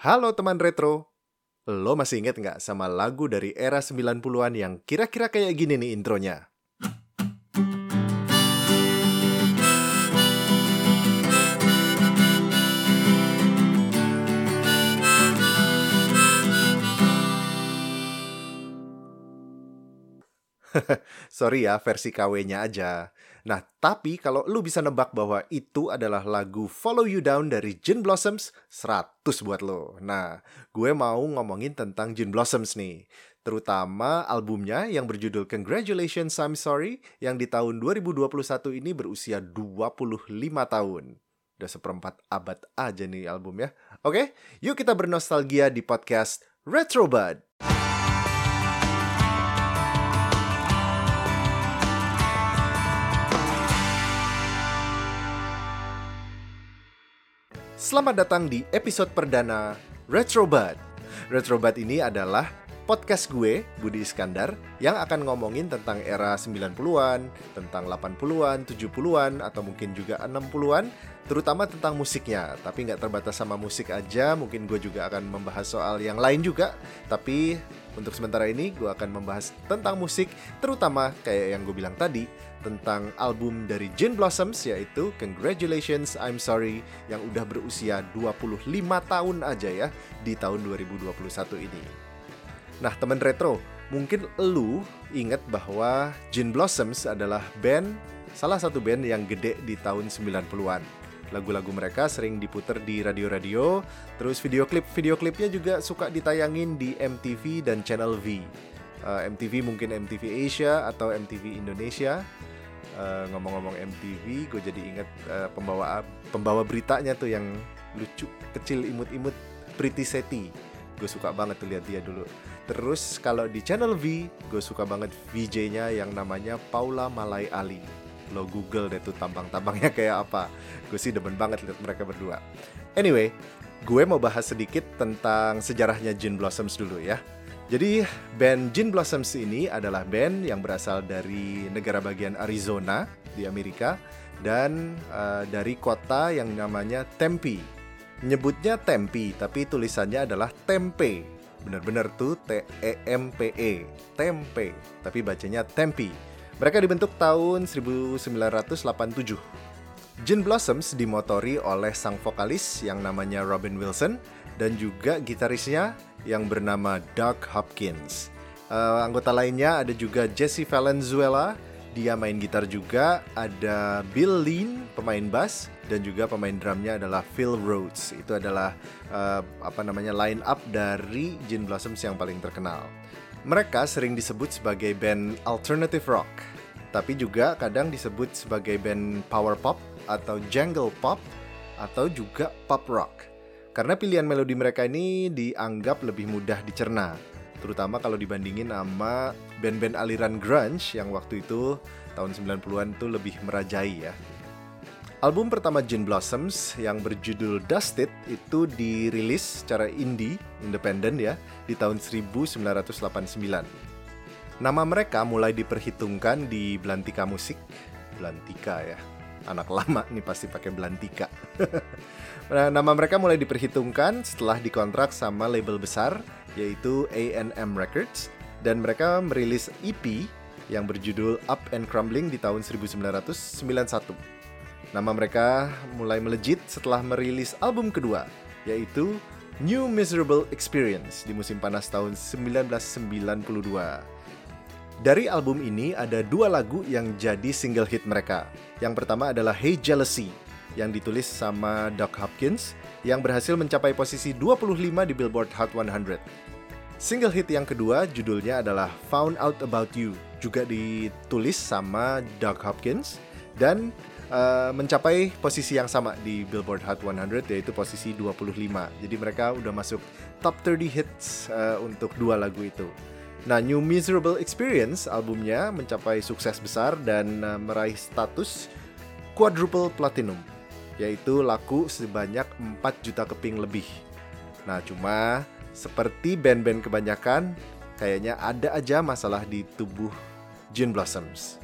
Halo teman retro, lo masih inget nggak sama lagu dari era 90-an yang kira-kira kayak gini nih intronya? Sorry ya, versi KW-nya aja. Nah, tapi kalau lu bisa nebak bahwa itu adalah lagu Follow You Down dari Gin Blossoms, 100 buat lo. Nah, gue mau ngomongin tentang Gin Blossoms nih. Terutama albumnya yang berjudul Congratulations I'm Sorry yang di tahun 2021 ini berusia 25 tahun. Udah seperempat abad aja nih albumnya. Oke, yuk kita bernostalgia di podcast Retrobud. Selamat datang di episode perdana Retrobud. Retrobud ini adalah podcast gue, Budi Iskandar, yang akan ngomongin tentang era 90-an, tentang 80-an, 70-an, atau mungkin juga 60-an, terutama tentang musiknya. Tapi nggak terbatas sama musik aja, mungkin gue juga akan membahas soal yang lain juga. Tapi untuk sementara ini gue akan membahas tentang musik, terutama kayak yang gue bilang tadi, tentang album dari Gin Blossoms yaitu Congratulations I'm Sorry yang udah berusia 25 tahun aja ya di tahun 2021 ini. Nah, teman retro, mungkin lu inget bahwa Gin Blossoms adalah band salah satu band yang gede di tahun 90-an. Lagu-lagu mereka sering diputer di radio-radio, terus video klip-video klipnya juga suka ditayangin di MTV dan Channel V. Uh, eh, MTV mungkin MTV Asia atau MTV Indonesia eh, ngomong-ngomong MTV gue jadi inget uh, pembawa pembawa beritanya tuh yang lucu kecil imut-imut Pretty Seti gue suka banget tuh lihat dia dulu. Terus kalau di channel V gue suka banget VJ-nya yang namanya Paula Malay Ali. Lo google deh tuh tampang-tampangnya kayak apa. Gue sih demen banget lihat mereka berdua. Anyway gue mau bahas sedikit tentang sejarahnya Gin Blossoms dulu ya. Jadi band Gin Blossoms ini adalah band yang berasal dari negara bagian Arizona di Amerika dan uh, dari kota yang namanya Tempe. Nyebutnya Tempe tapi tulisannya adalah Tempe. Bener-bener tuh T E Tempe, tapi bacanya Tempe. Mereka dibentuk tahun 1987. Gin Blossoms dimotori oleh sang vokalis yang namanya Robin Wilson dan juga gitarisnya yang bernama Doug Hopkins. Uh, anggota lainnya ada juga Jesse Valenzuela, dia main gitar juga, ada Bill Lean, pemain bass, dan juga pemain drumnya adalah Phil Rhodes. Itu adalah uh, apa namanya line up dari Gin Blossoms yang paling terkenal. Mereka sering disebut sebagai band alternative rock, tapi juga kadang disebut sebagai band power pop atau jungle pop atau juga pop rock. Karena pilihan melodi mereka ini dianggap lebih mudah dicerna, terutama kalau dibandingin sama band-band aliran grunge yang waktu itu tahun 90-an itu lebih merajai ya. Album pertama Gin Blossoms yang berjudul Dusted itu dirilis secara indie, independen ya, di tahun 1989. Nama mereka mulai diperhitungkan di Belantika Musik, Belantika ya, anak lama nih pasti pakai Belantika. Nah, nama mereka mulai diperhitungkan setelah dikontrak sama label besar yaitu A&M Records dan mereka merilis EP yang berjudul Up and Crumbling di tahun 1991. Nama mereka mulai melejit setelah merilis album kedua yaitu New Miserable Experience di musim panas tahun 1992. Dari album ini ada dua lagu yang jadi single hit mereka. Yang pertama adalah Hey Jealousy yang ditulis sama Doc Hopkins yang berhasil mencapai posisi 25 di Billboard Hot 100. Single hit yang kedua judulnya adalah Found Out About You, juga ditulis sama Doc Hopkins dan uh, mencapai posisi yang sama di Billboard Hot 100 yaitu posisi 25. Jadi mereka udah masuk top 30 hits uh, untuk dua lagu itu. Nah, New Miserable Experience albumnya mencapai sukses besar dan uh, meraih status quadruple platinum yaitu laku sebanyak 4 juta keping lebih. Nah, cuma seperti band-band kebanyakan, kayaknya ada aja masalah di tubuh Gin Blossoms.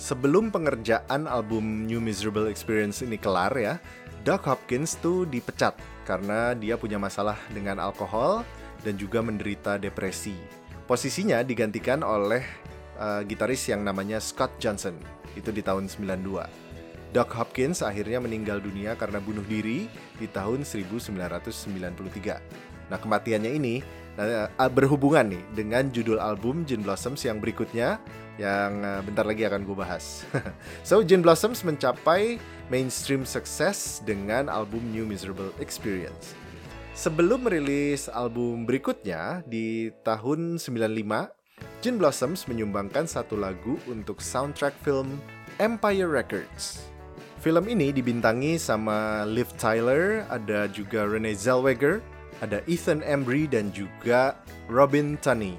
Sebelum pengerjaan album New Miserable Experience ini kelar ya, Doug Hopkins tuh dipecat karena dia punya masalah dengan alkohol dan juga menderita depresi. Posisinya digantikan oleh uh, gitaris yang namanya Scott Johnson, itu di tahun 92. Doc Hopkins akhirnya meninggal dunia karena bunuh diri di tahun 1993. Nah, kematiannya ini berhubungan nih dengan judul album Gin Blossoms yang berikutnya yang uh, bentar lagi akan gue bahas. so, Gin Blossoms mencapai mainstream sukses dengan album New Miserable Experience. Sebelum merilis album berikutnya di tahun 95, Gin Blossoms menyumbangkan satu lagu untuk soundtrack film Empire Records. Film ini dibintangi sama Liv Tyler, ada juga Renee Zellweger, ada Ethan Embry dan juga Robin Tunney.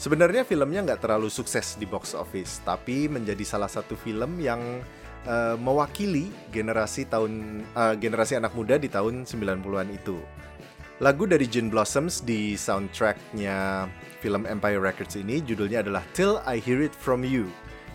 Sebenarnya filmnya nggak terlalu sukses di box office, tapi menjadi salah satu film yang uh, mewakili generasi tahun uh, generasi anak muda di tahun 90-an itu. Lagu dari Gin Blossoms di soundtracknya film Empire Records ini judulnya adalah Till I Hear It From You.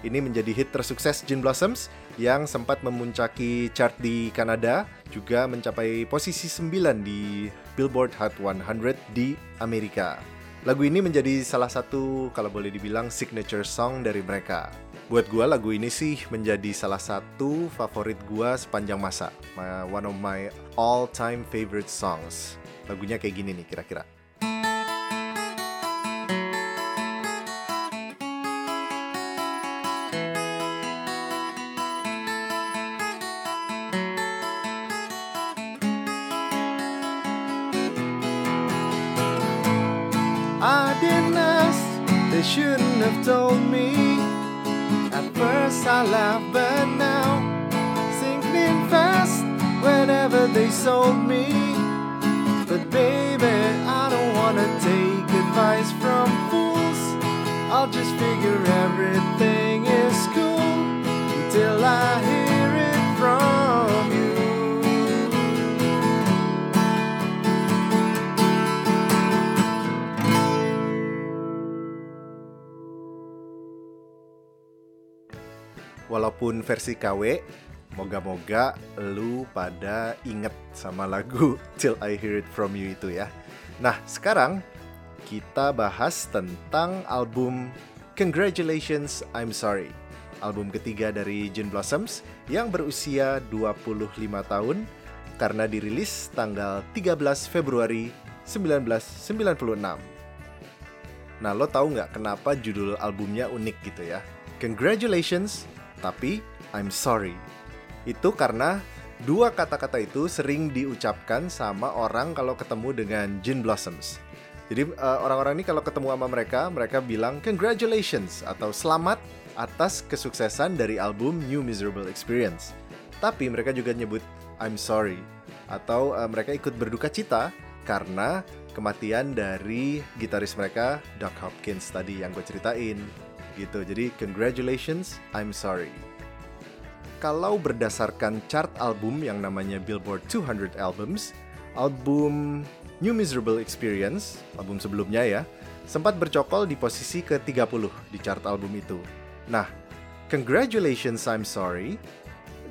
Ini menjadi hit tersukses Gin Blossoms yang sempat memuncaki chart di Kanada, juga mencapai posisi 9 di Billboard Hot 100 di Amerika. Lagu ini menjadi salah satu kalau boleh dibilang signature song dari mereka. Buat gue lagu ini sih menjadi salah satu favorit gue sepanjang masa. My, one of my all time favorite songs. Lagunya kayak gini nih kira-kira. I didn't ask, they shouldn't have told me. At first I laughed, but now sinking fast whenever they sold me. But baby, I don't wanna take advice from fools. I'll just figure everything is cool until I walaupun versi KW moga-moga lu pada inget sama lagu Till I Hear It From You itu ya. Nah sekarang kita bahas tentang album Congratulations I'm Sorry. Album ketiga dari Gin Blossoms yang berusia 25 tahun karena dirilis tanggal 13 Februari 1996 Nah lo tahu nggak kenapa judul albumnya unik gitu ya? Congratulations tapi I'm sorry. Itu karena dua kata-kata itu sering diucapkan sama orang kalau ketemu dengan Gin Blossoms. Jadi uh, orang-orang ini kalau ketemu sama mereka, mereka bilang congratulations atau selamat atas kesuksesan dari album New Miserable Experience. Tapi mereka juga nyebut I'm sorry atau uh, mereka ikut berduka cita karena kematian dari gitaris mereka Doc Hopkins tadi yang gue ceritain gitu. Jadi congratulations I'm sorry. Kalau berdasarkan chart album yang namanya Billboard 200 Albums album New Miserable Experience album sebelumnya ya sempat bercokol di posisi ke-30 di chart album itu. Nah congratulations I'm sorry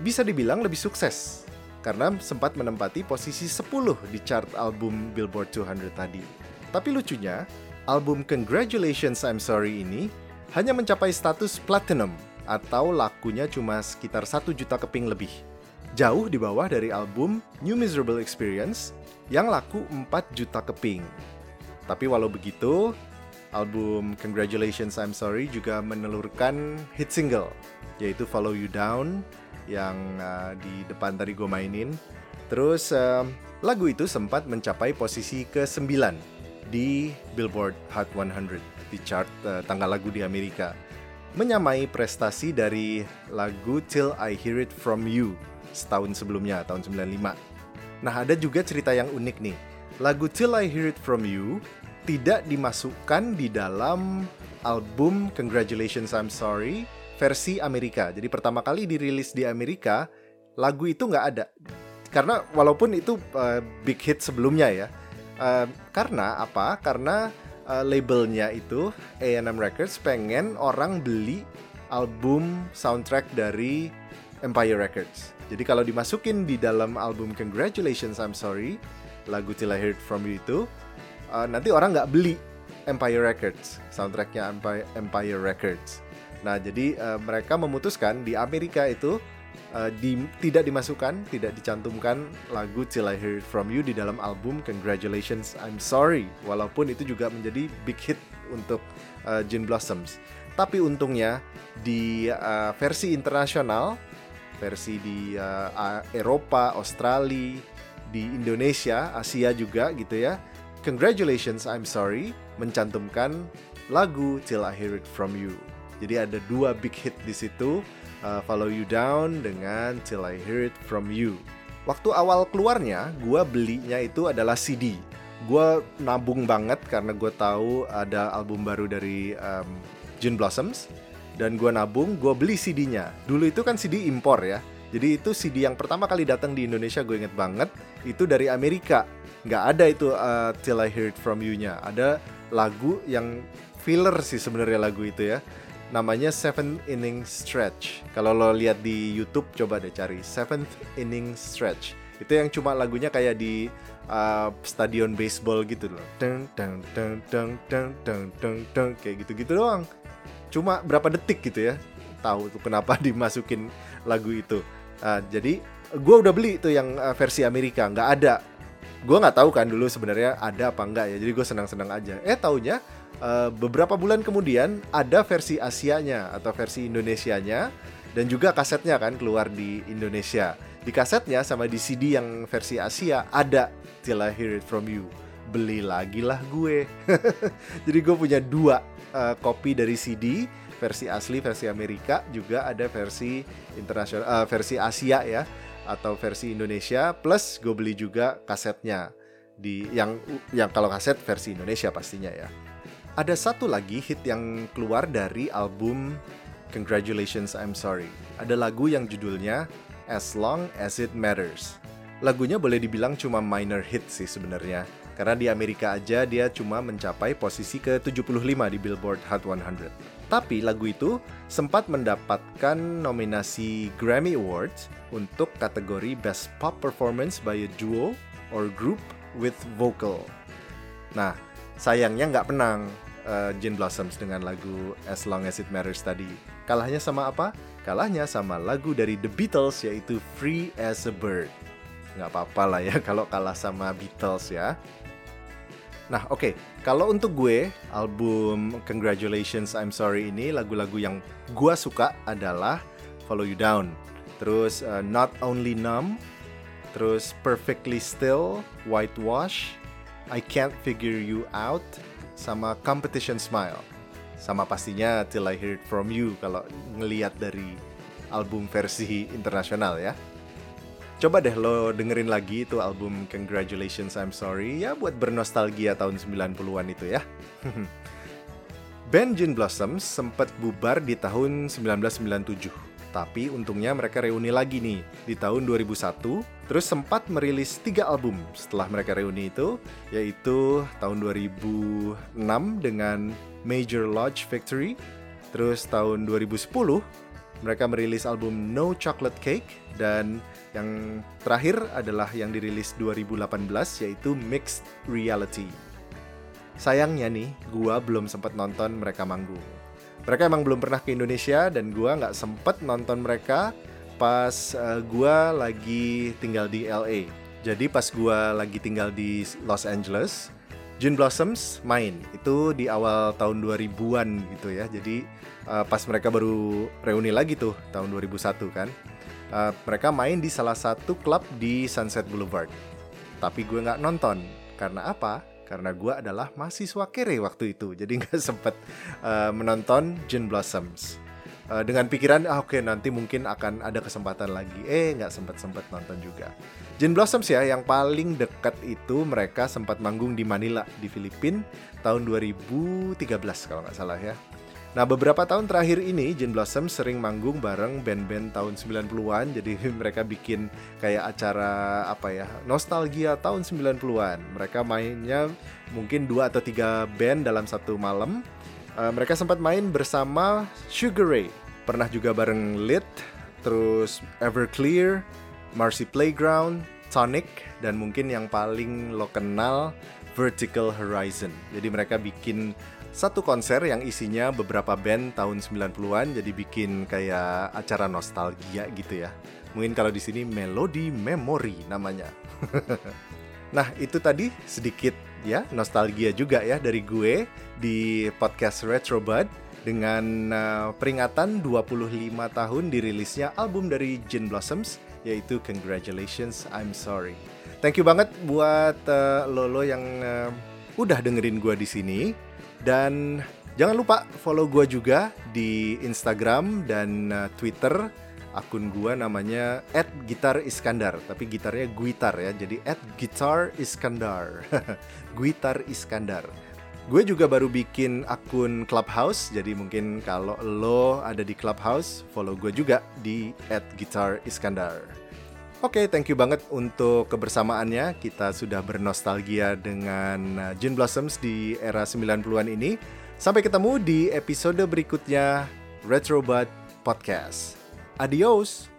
bisa dibilang lebih sukses karena sempat menempati posisi 10 di chart album Billboard 200 tadi. Tapi lucunya, album Congratulations I'm Sorry ini hanya mencapai status platinum atau lakunya cuma sekitar 1 juta keping lebih. Jauh di bawah dari album New Miserable Experience yang laku 4 juta keping. Tapi walau begitu, album Congratulations I'm Sorry juga menelurkan hit single yaitu Follow You Down yang uh, di depan tadi gue mainin. Terus uh, lagu itu sempat mencapai posisi ke-9 di Billboard Hot 100 di chart uh, tanggal lagu di Amerika. Menyamai prestasi dari lagu Till I Hear It From You setahun sebelumnya, tahun 95. Nah, ada juga cerita yang unik nih. Lagu Till I Hear It From You tidak dimasukkan di dalam album Congratulations I'm Sorry versi Amerika. Jadi pertama kali dirilis di Amerika, lagu itu nggak ada. Karena walaupun itu uh, big hit sebelumnya ya. Uh, karena apa? Karena uh, labelnya itu A&M Records pengen orang beli album soundtrack dari Empire Records. Jadi kalau dimasukin di dalam album Congratulations I'm Sorry, lagu Till I Heard From You itu uh, nanti orang nggak beli Empire Records soundtracknya Empire, Records nah jadi uh, mereka memutuskan di Amerika itu uh, di, tidak dimasukkan tidak dicantumkan lagu Till I Heard From You di dalam album Congratulations I'm Sorry walaupun itu juga menjadi big hit untuk uh, Gin Blossoms tapi untungnya di uh, versi internasional, versi di uh, Eropa, Australia, di Indonesia, Asia juga gitu ya. Congratulations, I'm sorry mencantumkan lagu Till I Hear It From You. Jadi ada dua big hit di situ, uh, Follow You Down dengan Till I Hear It From You. Waktu awal keluarnya, gue belinya itu adalah CD. Gue nabung banget karena gue tahu ada album baru dari um, June Blossoms dan gue nabung, gue beli CD-nya. Dulu itu kan CD impor ya. Jadi itu CD yang pertama kali datang di Indonesia gue inget banget itu dari Amerika. Nggak ada itu uh, Till I Heard From You-nya. Ada lagu yang filler sih sebenarnya lagu itu ya. Namanya Seventh Inning Stretch. Kalau lo lihat di YouTube coba deh cari Seventh Inning Stretch. Itu yang cuma lagunya kayak di uh, stadion baseball gitu loh. Deng deng deng deng deng deng deng deng kayak gitu-gitu doang cuma berapa detik gitu ya tahu tuh kenapa dimasukin lagu itu uh, jadi gue udah beli tuh yang uh, versi Amerika nggak ada gue nggak tahu kan dulu sebenarnya ada apa enggak ya jadi gue senang-senang aja eh taunya uh, beberapa bulan kemudian ada versi Asianya atau versi Indonesianya dan juga kasetnya kan keluar di Indonesia. Di kasetnya sama di CD yang versi Asia ada Till I Hear It From You. Beli lagi lah gue. Jadi gue punya dua uh, dari CD versi asli versi Amerika juga ada versi internasional uh, versi Asia ya atau versi Indonesia plus gue beli juga kasetnya di yang yang kalau kaset versi Indonesia pastinya ya ada satu lagi hit yang keluar dari album Congratulations I'm Sorry ada lagu yang judulnya As Long As It Matters lagunya boleh dibilang cuma minor hit sih sebenarnya karena di Amerika aja dia cuma mencapai posisi ke-75 di Billboard Hot 100. Tapi lagu itu sempat mendapatkan nominasi Grammy Awards untuk kategori Best Pop Performance by a Duo or Group with Vocal. Nah, sayangnya nggak penang uh, Blossoms dengan lagu As Long As It Matters tadi. Kalahnya sama apa? Kalahnya sama lagu dari The Beatles yaitu Free As a Bird. Nggak apa-apa lah ya kalau kalah sama Beatles ya. Nah, oke. Okay. Kalau untuk gue, album Congratulations I'm Sorry ini lagu-lagu yang gue suka adalah Follow You Down, terus uh, Not Only Numb, terus Perfectly Still, Whitewash, I Can't Figure You Out, sama Competition Smile. Sama pastinya Till I Hear It From You kalau ngeliat dari album versi internasional ya. Coba deh lo dengerin lagi itu album Congratulations I'm Sorry ya buat bernostalgia tahun 90-an itu ya. Band Gin Blossoms sempat bubar di tahun 1997. Tapi untungnya mereka reuni lagi nih di tahun 2001 Terus sempat merilis tiga album setelah mereka reuni itu Yaitu tahun 2006 dengan Major Lodge Victory Terus tahun 2010 mereka merilis album No Chocolate Cake dan yang terakhir adalah yang dirilis 2018 yaitu Mixed Reality. Sayangnya nih, gua belum sempat nonton mereka manggung. Mereka emang belum pernah ke Indonesia dan gua nggak sempet nonton mereka pas uh, gua lagi tinggal di LA. Jadi pas gua lagi tinggal di Los Angeles, June Blossoms main itu di awal tahun 2000-an gitu ya. Jadi uh, pas mereka baru reuni lagi tuh tahun 2001 kan uh, mereka main di salah satu klub di Sunset Boulevard. Tapi gue nggak nonton. Karena apa? Karena gue adalah mahasiswa kere waktu itu. Jadi nggak sempet uh, menonton June Blossoms. Uh, dengan pikiran, ah, oke okay, nanti mungkin akan ada kesempatan lagi. Eh, nggak sempet-sempet nonton juga. Jin Blossoms ya, yang paling dekat itu mereka sempat manggung di Manila, di Filipina tahun 2013 kalau nggak salah ya. Nah, beberapa tahun terakhir ini Jin Blossom sering manggung bareng band-band tahun 90-an. Jadi mereka bikin kayak acara apa ya? Nostalgia tahun 90-an. Mereka mainnya mungkin dua atau tiga band dalam satu malam. Uh, mereka sempat main bersama Sugar Ray. Pernah juga bareng Lit, terus Everclear, Marcy Playground, Tonic dan mungkin yang paling lo kenal Vertical Horizon. Jadi mereka bikin satu konser yang isinya beberapa band tahun 90-an jadi bikin kayak acara nostalgia gitu ya. Mungkin kalau di sini Melody Memory namanya. nah, itu tadi sedikit ya nostalgia juga ya dari gue di podcast Retrobud dengan uh, peringatan 25 tahun dirilisnya album dari Gin Blossoms yaitu Congratulations I'm Sorry. Thank you banget buat uh, Lolo yang uh, udah dengerin gue di sini dan jangan lupa follow gue juga di Instagram dan uh, Twitter. Akun gue namanya @gitariskandar tapi gitarnya guitar ya. Jadi @gitariskandar guitar iskandar. Gue juga baru bikin akun clubhouse jadi mungkin kalau lo ada di clubhouse follow gue juga di @gitariskandar Oke, okay, thank you banget untuk kebersamaannya. Kita sudah bernostalgia dengan June uh, Blossoms di era 90-an ini. Sampai ketemu di episode berikutnya Retrobot Podcast. Adios!